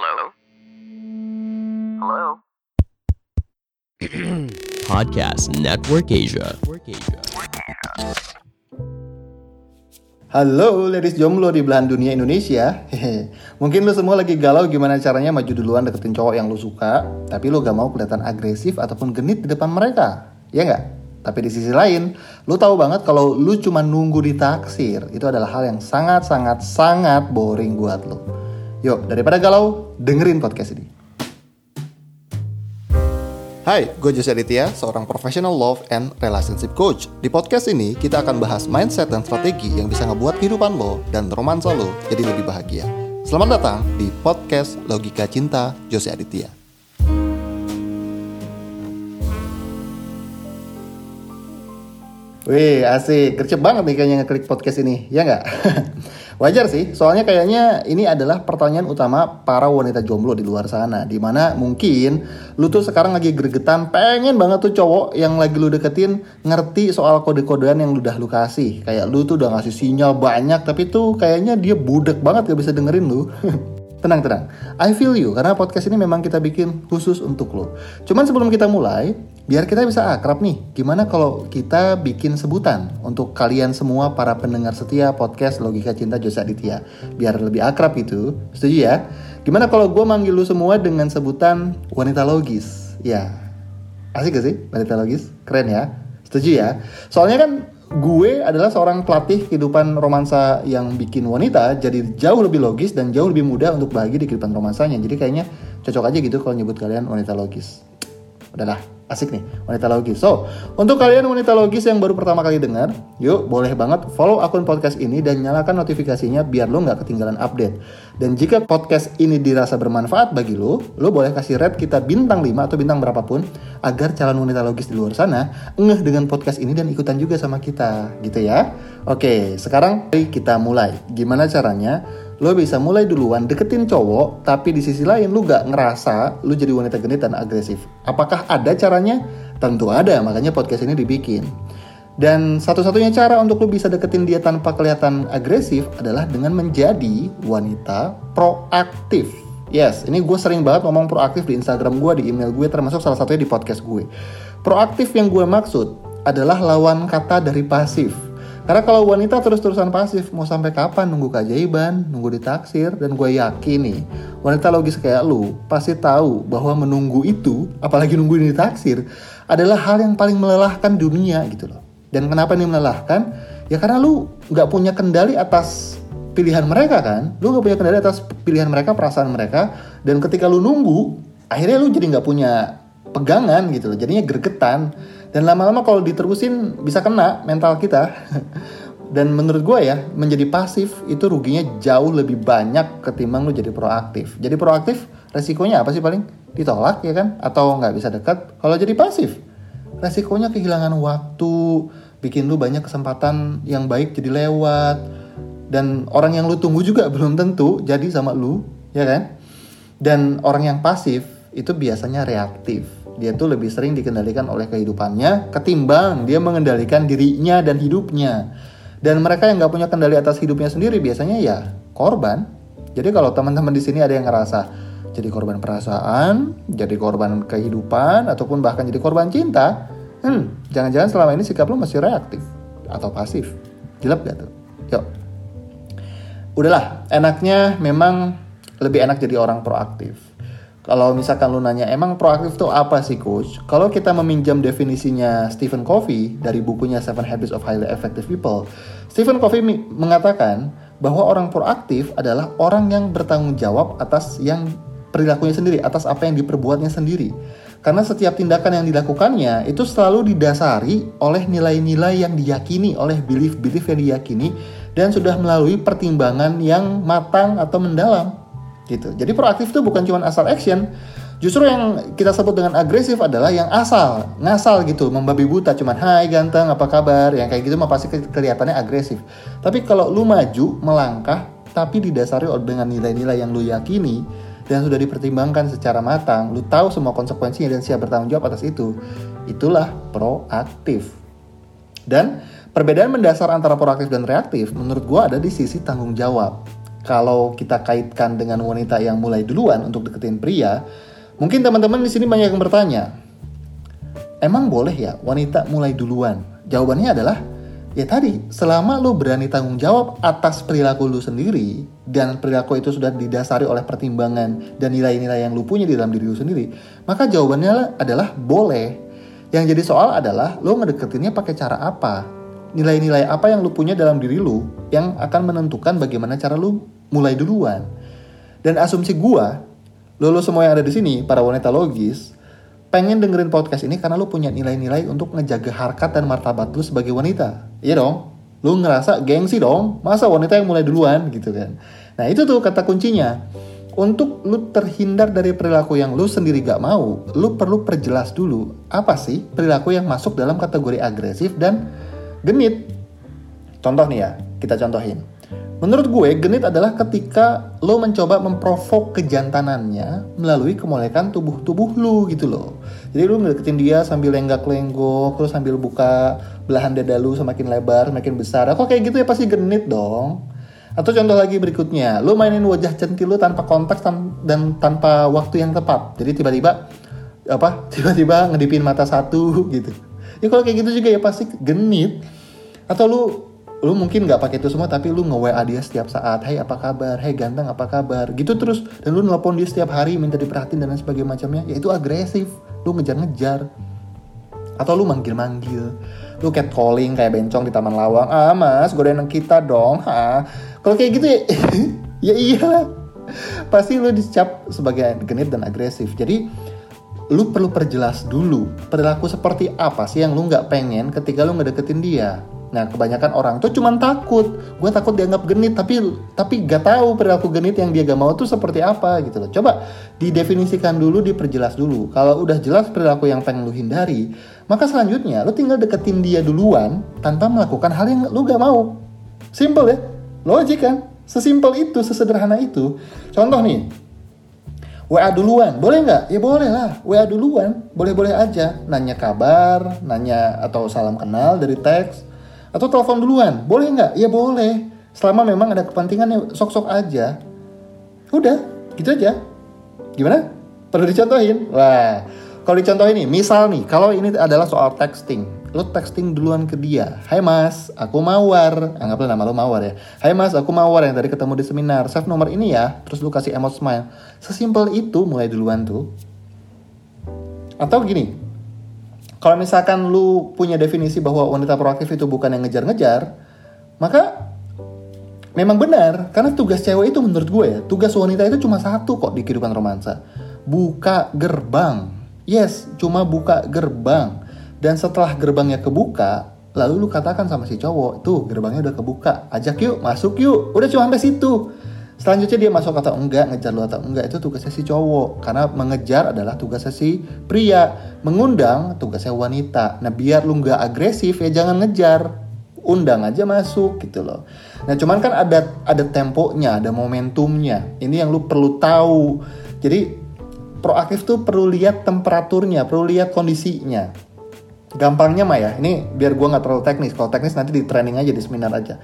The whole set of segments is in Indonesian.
Hello? Hello? Podcast Network Asia. Halo ladies jomblo di belahan dunia Indonesia. Mungkin lu semua lagi galau gimana caranya maju duluan deketin cowok yang lu suka Tapi lu gak mau kelihatan agresif ataupun genit di depan mereka Ya nggak? Tapi di sisi lain, lu tahu banget kalau lu cuma nunggu di taksir Itu adalah hal yang sangat-sangat-sangat boring buat lu Yuk, daripada galau, dengerin podcast ini Hai, gue Jose Aditya, seorang professional love and relationship coach. Di podcast ini, kita akan bahas mindset dan strategi yang bisa ngebuat kehidupan lo dan romansa lo jadi lebih bahagia. Selamat datang di podcast Logika Cinta Jose Aditya. Wih, asik. Gercep banget nih kayaknya ngeklik podcast ini, ya nggak? Wajar sih, soalnya kayaknya ini adalah pertanyaan utama para wanita jomblo di luar sana. Di mana mungkin lu tuh sekarang lagi gregetan, pengen banget tuh cowok yang lagi lu deketin ngerti soal kode-kodean yang udah lu kasih. Kayak lu tuh udah ngasih sinyal banyak, tapi tuh kayaknya dia budek banget gak bisa dengerin lu. Tenang, tenang. I feel you, karena podcast ini memang kita bikin khusus untuk lo. Cuman sebelum kita mulai, biar kita bisa akrab nih, gimana kalau kita bikin sebutan untuk kalian semua para pendengar setia podcast Logika Cinta Jose Aditya. Biar lebih akrab itu, setuju ya? Gimana kalau gue manggil lu semua dengan sebutan wanita logis? Ya, asik gak sih wanita logis? Keren ya? Setuju ya? Soalnya kan gue adalah seorang pelatih kehidupan romansa yang bikin wanita jadi jauh lebih logis dan jauh lebih mudah untuk bahagia di kehidupan romansanya. Jadi kayaknya cocok aja gitu kalau nyebut kalian wanita logis. Udahlah, asik nih, wanita logis. So, untuk kalian wanita logis yang baru pertama kali dengar, yuk boleh banget follow akun podcast ini dan nyalakan notifikasinya biar lo nggak ketinggalan update. Dan jika podcast ini dirasa bermanfaat bagi lo, lo boleh kasih rate kita bintang 5 atau bintang berapapun agar calon wanita logis di luar sana ngeh dengan podcast ini dan ikutan juga sama kita, gitu ya. Oke, sekarang kita mulai. Gimana caranya? Lo bisa mulai duluan deketin cowok, tapi di sisi lain lo gak ngerasa lo jadi wanita genit dan agresif. Apakah ada caranya? Tentu ada, makanya podcast ini dibikin. Dan satu-satunya cara untuk lo bisa deketin dia tanpa kelihatan agresif adalah dengan menjadi wanita proaktif. Yes, ini gue sering banget ngomong proaktif di Instagram gue, di email gue, termasuk salah satunya di podcast gue. Proaktif yang gue maksud adalah lawan kata dari pasif. Karena kalau wanita terus-terusan pasif, mau sampai kapan nunggu keajaiban, nunggu ditaksir, dan gue yakin nih, wanita logis kayak lu pasti tahu bahwa menunggu itu, apalagi nunggu ditaksir, adalah hal yang paling melelahkan dunia gitu loh. Dan kenapa ini melelahkan? Ya karena lu nggak punya kendali atas pilihan mereka kan, lu nggak punya kendali atas pilihan mereka, perasaan mereka, dan ketika lu nunggu, akhirnya lu jadi nggak punya pegangan gitu loh, jadinya gregetan dan lama-lama kalau diterusin bisa kena mental kita. Dan menurut gue ya menjadi pasif itu ruginya jauh lebih banyak ketimbang lu jadi proaktif. Jadi proaktif resikonya apa sih paling? Ditolak ya kan? Atau nggak bisa dekat? Kalau jadi pasif resikonya kehilangan waktu bikin lu banyak kesempatan yang baik jadi lewat. Dan orang yang lu tunggu juga belum tentu jadi sama lu ya kan? Dan orang yang pasif itu biasanya reaktif dia tuh lebih sering dikendalikan oleh kehidupannya ketimbang dia mengendalikan dirinya dan hidupnya. Dan mereka yang nggak punya kendali atas hidupnya sendiri biasanya ya korban. Jadi kalau teman-teman di sini ada yang ngerasa jadi korban perasaan, jadi korban kehidupan, ataupun bahkan jadi korban cinta, hmm, jangan-jangan selama ini sikap lo masih reaktif atau pasif. Jelek gak tuh? Yuk. Udahlah, enaknya memang lebih enak jadi orang proaktif. Kalau misalkan lu nanya, emang proaktif itu apa sih coach? Kalau kita meminjam definisinya Stephen Covey dari bukunya Seven Habits of Highly Effective People, Stephen Covey mengatakan bahwa orang proaktif adalah orang yang bertanggung jawab atas yang perilakunya sendiri, atas apa yang diperbuatnya sendiri. Karena setiap tindakan yang dilakukannya itu selalu didasari oleh nilai-nilai yang diyakini, oleh belief-belief yang diyakini, dan sudah melalui pertimbangan yang matang atau mendalam gitu. Jadi proaktif itu bukan cuma asal action. Justru yang kita sebut dengan agresif adalah yang asal, ngasal gitu, membabi buta cuman hai ganteng apa kabar, yang kayak gitu mah pasti kelihatannya agresif. Tapi kalau lu maju, melangkah, tapi didasari dengan nilai-nilai yang lu yakini dan sudah dipertimbangkan secara matang, lu tahu semua konsekuensinya dan siap bertanggung jawab atas itu, itulah proaktif. Dan perbedaan mendasar antara proaktif dan reaktif menurut gua ada di sisi tanggung jawab. Kalau kita kaitkan dengan wanita yang mulai duluan untuk deketin pria, mungkin teman-teman di sini banyak yang bertanya, emang boleh ya wanita mulai duluan? Jawabannya adalah ya tadi, selama lo berani tanggung jawab atas perilaku lo sendiri dan perilaku itu sudah didasari oleh pertimbangan dan nilai-nilai yang lo punya di dalam diri lo sendiri, maka jawabannya adalah boleh. Yang jadi soal adalah lo ngedeketinnya pakai cara apa? Nilai-nilai apa yang lo punya dalam diri lo yang akan menentukan bagaimana cara lo mulai duluan. Dan asumsi gua, lo, lo semua yang ada di sini, para wanita logis, pengen dengerin podcast ini karena lo punya nilai-nilai untuk ngejaga harkat dan martabat lo sebagai wanita. Iya dong? Lo ngerasa gengsi dong? Masa wanita yang mulai duluan gitu kan? Nah itu tuh kata kuncinya untuk lu terhindar dari perilaku yang lu sendiri gak mau, lu perlu perjelas dulu apa sih perilaku yang masuk dalam kategori agresif dan genit. Contoh nih ya, kita contohin. Menurut gue, genit adalah ketika lo mencoba memprovok kejantanannya melalui kemolekan tubuh-tubuh lu gitu loh. Jadi lu ngedeketin dia sambil lenggak-lenggok, terus sambil buka belahan dada lu semakin lebar, semakin besar. Kok kayak gitu ya pasti genit dong. Atau contoh lagi berikutnya, lu mainin wajah centil lu tanpa konteks tan dan tanpa waktu yang tepat. Jadi tiba-tiba apa? Tiba-tiba ngedipin mata satu gitu. Ya kalau kayak gitu juga ya pasti genit. Atau lu lu mungkin nggak pakai itu semua tapi lu nge WA dia setiap saat, "Hey, apa kabar? Hey, ganteng, apa kabar?" Gitu terus dan lu nelpon dia setiap hari minta diperhatiin dan lain sebagainya macamnya. Ya itu agresif. Lu ngejar-ngejar. Atau lu manggil-manggil. Lu catcalling kayak bencong di taman lawang. Ah, Mas, godain kita dong. Ha. Kalau kayak gitu ya ya iyalah. Pasti lu dicap sebagai genit dan agresif. Jadi lu perlu perjelas dulu perilaku seperti apa sih yang lu nggak pengen ketika lu ngedeketin dia. Nah, kebanyakan orang tuh cuman takut. Gue takut dianggap genit, tapi tapi gak tahu perilaku genit yang dia gak mau tuh seperti apa gitu loh. Coba didefinisikan dulu, diperjelas dulu. Kalau udah jelas perilaku yang pengen lu hindari, maka selanjutnya lu tinggal deketin dia duluan tanpa melakukan hal yang lu gak mau. Simple ya, logik kan? Sesimpel itu, sesederhana itu. Contoh nih, WA duluan, boleh nggak? Ya boleh lah, WA duluan, boleh-boleh aja. Nanya kabar, nanya atau salam kenal dari teks, atau telepon duluan, boleh nggak? Ya boleh. Selama memang ada kepentingannya, sok-sok aja. Udah, gitu aja. Gimana? Perlu dicontohin? Wah, kalau dicontohin nih, misal nih, kalau ini adalah soal texting. Lo texting duluan ke dia. Hai mas, aku Mawar. Anggaplah nama lo Mawar ya. Hai mas, aku Mawar yang tadi ketemu di seminar. Save nomor ini ya. Terus lo kasih emote smile. Sesimpel itu mulai duluan tuh. Atau gini, kalau misalkan lu punya definisi bahwa wanita proaktif itu bukan yang ngejar-ngejar, maka memang benar karena tugas cewek itu menurut gue ya, tugas wanita itu cuma satu kok di kehidupan romansa. Buka gerbang. Yes, cuma buka gerbang. Dan setelah gerbangnya kebuka, lalu lu katakan sama si cowok, tuh gerbangnya udah kebuka, ajak yuk, masuk yuk. Udah cuma sampai situ. Selanjutnya dia masuk atau enggak, ngejar lu atau enggak itu tugasnya si cowok. Karena mengejar adalah tugasnya si pria. Mengundang tugasnya wanita. Nah biar lu nggak agresif ya jangan ngejar. Undang aja masuk gitu loh. Nah cuman kan ada ada temponya, ada momentumnya. Ini yang lu perlu tahu. Jadi proaktif tuh perlu lihat temperaturnya, perlu lihat kondisinya. Gampangnya mah ya, ini biar gua nggak terlalu teknis. Kalau teknis nanti di training aja di seminar aja.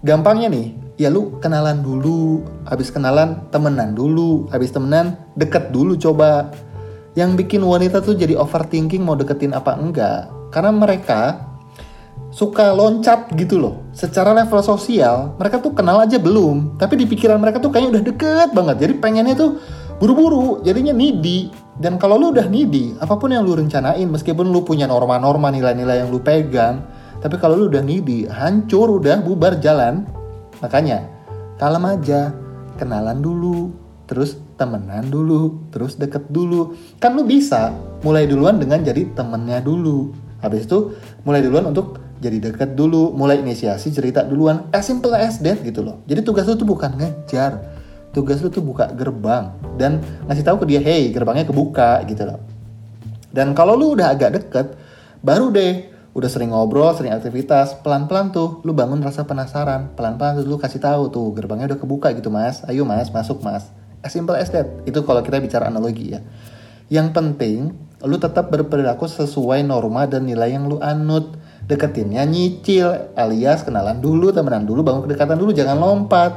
Gampangnya nih, ya lu kenalan dulu, habis kenalan temenan dulu, habis temenan deket dulu coba. Yang bikin wanita tuh jadi overthinking mau deketin apa enggak. Karena mereka suka loncat gitu loh. Secara level sosial, mereka tuh kenal aja belum. Tapi di pikiran mereka tuh kayaknya udah deket banget. Jadi pengennya tuh buru-buru, jadinya needy. Dan kalau lu udah needy, apa pun yang lu rencanain, meskipun lu punya norma-norma nilai-nilai yang lu pegang, tapi kalau lu udah needy, hancur udah bubar jalan, Makanya, kalem aja, kenalan dulu, terus temenan dulu, terus deket dulu. Kan lu bisa mulai duluan dengan jadi temennya dulu. Habis itu mulai duluan untuk jadi deket dulu, mulai inisiasi cerita duluan. As simple as that gitu loh. Jadi tugas lu tuh bukan ngejar. Tugas lu tuh buka gerbang dan ngasih tahu ke dia, "Hey, gerbangnya kebuka." gitu loh. Dan kalau lu udah agak deket, baru deh udah sering ngobrol, sering aktivitas, pelan-pelan tuh lu bangun rasa penasaran. Pelan-pelan tuh lu kasih tahu tuh gerbangnya udah kebuka gitu mas. Ayo mas, masuk mas. As simple as that. Itu kalau kita bicara analogi ya. Yang penting lu tetap berperilaku sesuai norma dan nilai yang lu anut. Deketinnya nyicil alias kenalan dulu, temenan dulu, bangun kedekatan dulu, jangan lompat.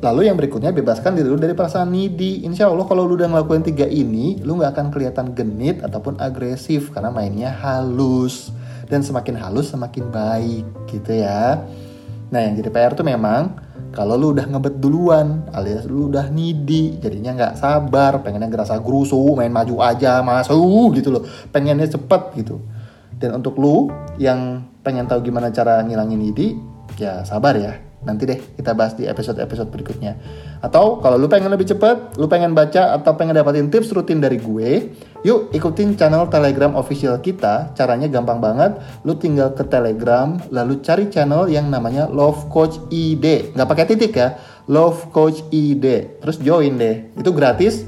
Lalu yang berikutnya bebaskan diri lu dari perasaan needy. Insya Allah kalau lu udah ngelakuin tiga ini, lu nggak akan kelihatan genit ataupun agresif karena mainnya halus dan semakin halus semakin baik gitu ya. Nah yang jadi PR tuh memang kalau lu udah ngebet duluan alias lu udah needy jadinya nggak sabar pengennya ngerasa gerusu main maju aja masuk gitu loh pengennya cepet gitu dan untuk lu yang pengen tahu gimana cara ngilangin needy ya sabar ya nanti deh kita bahas di episode-episode berikutnya. Atau kalau lu pengen lebih cepet lu pengen baca atau pengen dapatin tips rutin dari gue yuk ikutin channel telegram official kita. Caranya gampang banget. Lu tinggal ke telegram lalu cari channel yang namanya love coach id nggak pakai titik ya love coach id terus join deh. Itu gratis.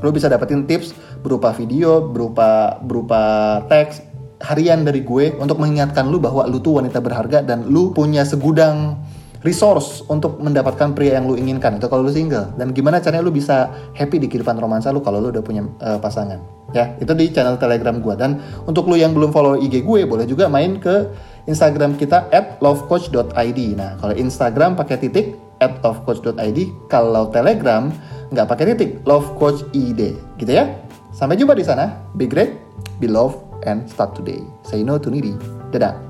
Lu bisa dapetin tips berupa video berupa berupa teks harian dari gue untuk mengingatkan lu bahwa lu tuh wanita berharga dan lu punya segudang resource untuk mendapatkan pria yang lu inginkan itu kalau lu single. Dan gimana caranya lu bisa happy di kehidupan romansa lu kalau lu udah punya uh, pasangan ya? Itu di channel telegram gue dan untuk lu yang belum follow IG gue boleh juga main ke Instagram kita at lovecoach.id nah kalau Instagram pakai titik at lovecoach.id kalau telegram nggak pakai titik lovecoach.id gitu ya? Sampai jumpa di sana. Be great be love and start today. Say no to needy. Dadah